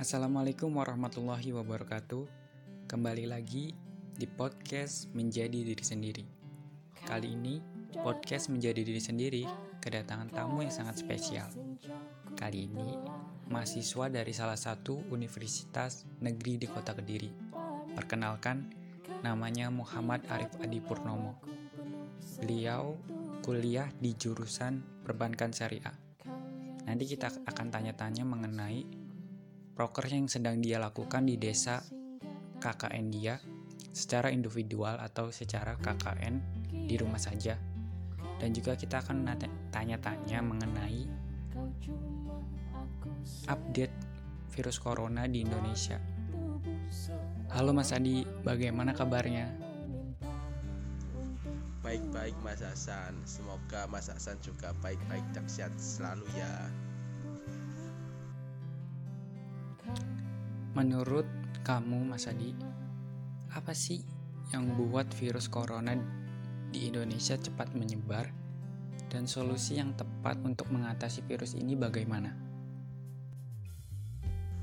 Assalamualaikum warahmatullahi wabarakatuh. Kembali lagi di podcast Menjadi Diri Sendiri. Kali ini, podcast Menjadi Diri Sendiri kedatangan tamu yang sangat spesial. Kali ini, mahasiswa dari salah satu universitas negeri di kota Kediri. Perkenalkan, namanya Muhammad Arif Adi Purnomo. Beliau kuliah di jurusan Perbankan Syariah. Nanti kita akan tanya-tanya mengenai proker yang sedang dia lakukan di desa KKN dia secara individual atau secara KKN di rumah saja. Dan juga kita akan tanya-tanya mengenai update virus corona di Indonesia. Halo Mas Adi, bagaimana kabarnya? Baik-baik Mas Hasan, semoga Mas Hasan juga baik-baik dan sehat selalu ya. Menurut kamu, Mas Adi, apa sih yang membuat virus corona di Indonesia cepat menyebar dan solusi yang tepat untuk mengatasi virus ini bagaimana?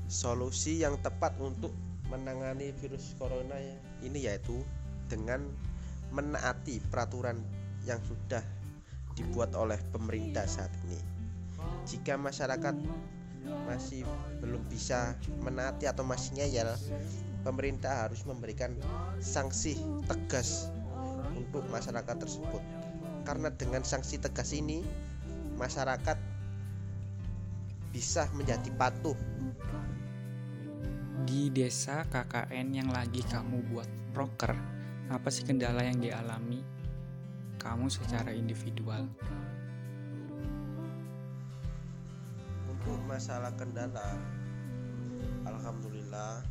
Solusi yang tepat untuk menangani virus corona ini yaitu dengan menaati peraturan yang sudah dibuat oleh pemerintah saat ini. Jika masyarakat masih belum bisa menaati atau masih ngeyel pemerintah harus memberikan sanksi tegas untuk masyarakat tersebut. Karena dengan sanksi tegas ini masyarakat bisa menjadi patuh. Di desa KKN yang lagi kamu buat proker apa sih kendala yang dialami kamu secara individual untuk masalah kendala Alhamdulillah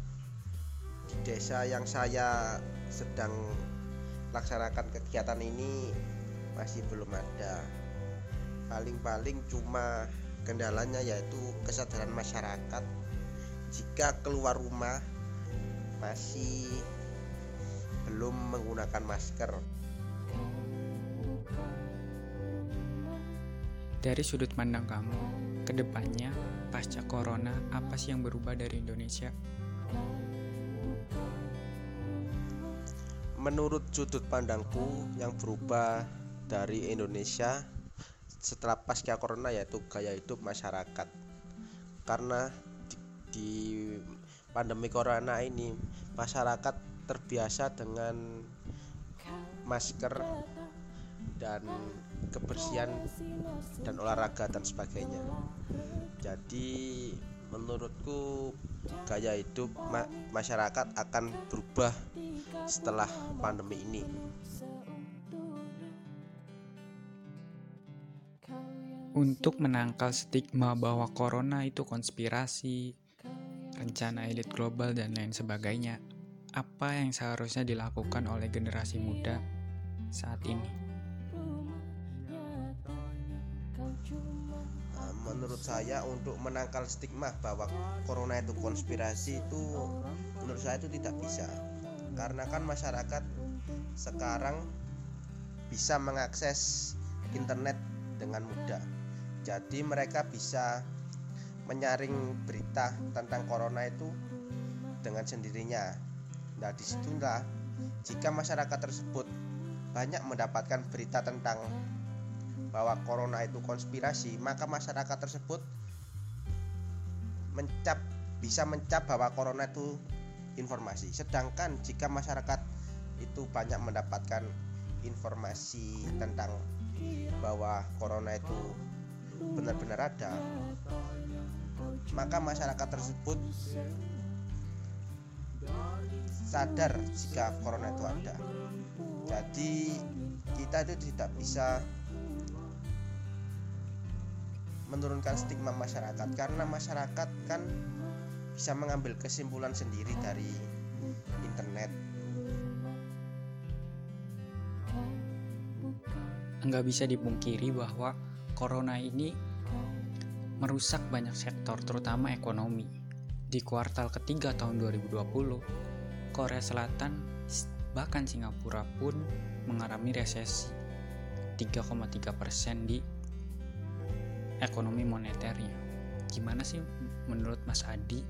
di desa yang saya sedang laksanakan kegiatan ini masih belum ada. Paling-paling cuma kendalanya yaitu kesadaran masyarakat. Jika keluar rumah masih belum menggunakan masker dari sudut pandang kamu ke depannya pasca corona apa sih yang berubah dari Indonesia? Menurut sudut pandangku yang berubah dari Indonesia setelah pasca corona yaitu gaya hidup masyarakat karena di, di pandemi corona ini masyarakat terbiasa dengan masker dan kebersihan dan olahraga dan sebagainya jadi menurutku gaya hidup ma masyarakat akan berubah setelah pandemi ini untuk menangkal stigma bahwa corona itu konspirasi, rencana elit global dan lain sebagainya. Apa yang seharusnya dilakukan oleh generasi muda saat ini? Menurut saya untuk menangkal stigma bahwa corona itu konspirasi itu menurut saya itu tidak bisa. Karena kan masyarakat sekarang bisa mengakses internet dengan mudah. Jadi mereka bisa menyaring berita tentang corona itu dengan sendirinya. Nah di situlah jika masyarakat tersebut banyak mendapatkan berita tentang bahwa corona itu konspirasi, maka masyarakat tersebut mencap bisa mencap bahwa corona itu informasi. Sedangkan jika masyarakat itu banyak mendapatkan informasi tentang bahwa corona itu benar-benar ada, maka masyarakat tersebut sadar jika corona itu ada. Jadi kita itu tidak bisa menurunkan stigma masyarakat karena masyarakat kan bisa mengambil kesimpulan sendiri dari internet. Nggak bisa dipungkiri bahwa corona ini merusak banyak sektor, terutama ekonomi. Di kuartal ketiga tahun 2020, Korea Selatan bahkan Singapura pun mengalami resesi 3,3% di ekonomi moneternya. Gimana sih menurut Mas Adi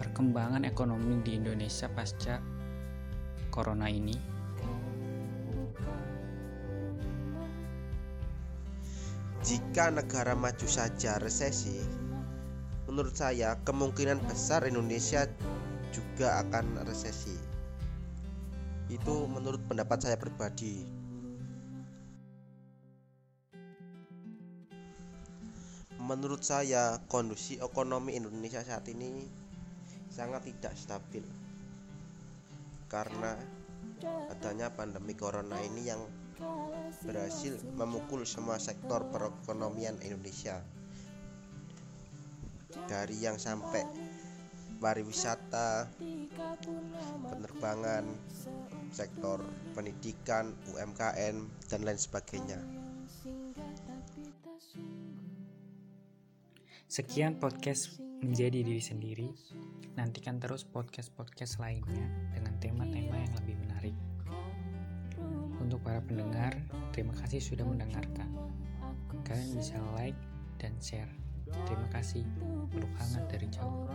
perkembangan ekonomi di Indonesia pasca corona ini? Jika negara maju saja resesi, menurut saya kemungkinan besar Indonesia juga akan resesi. Itu menurut pendapat saya pribadi. Menurut saya kondisi ekonomi Indonesia saat ini sangat tidak stabil karena adanya pandemi corona ini yang berhasil memukul semua sektor perekonomian Indonesia dari yang sampai pariwisata, penerbangan, sektor pendidikan, UMKM, dan lain sebagainya. Sekian podcast menjadi diri sendiri. Nantikan terus podcast-podcast lainnya dengan tema-tema yang lebih menarik. Untuk para pendengar, terima kasih sudah mendengarkan. Kalian bisa like dan share. Terima kasih. Peluk hangat dari jauh.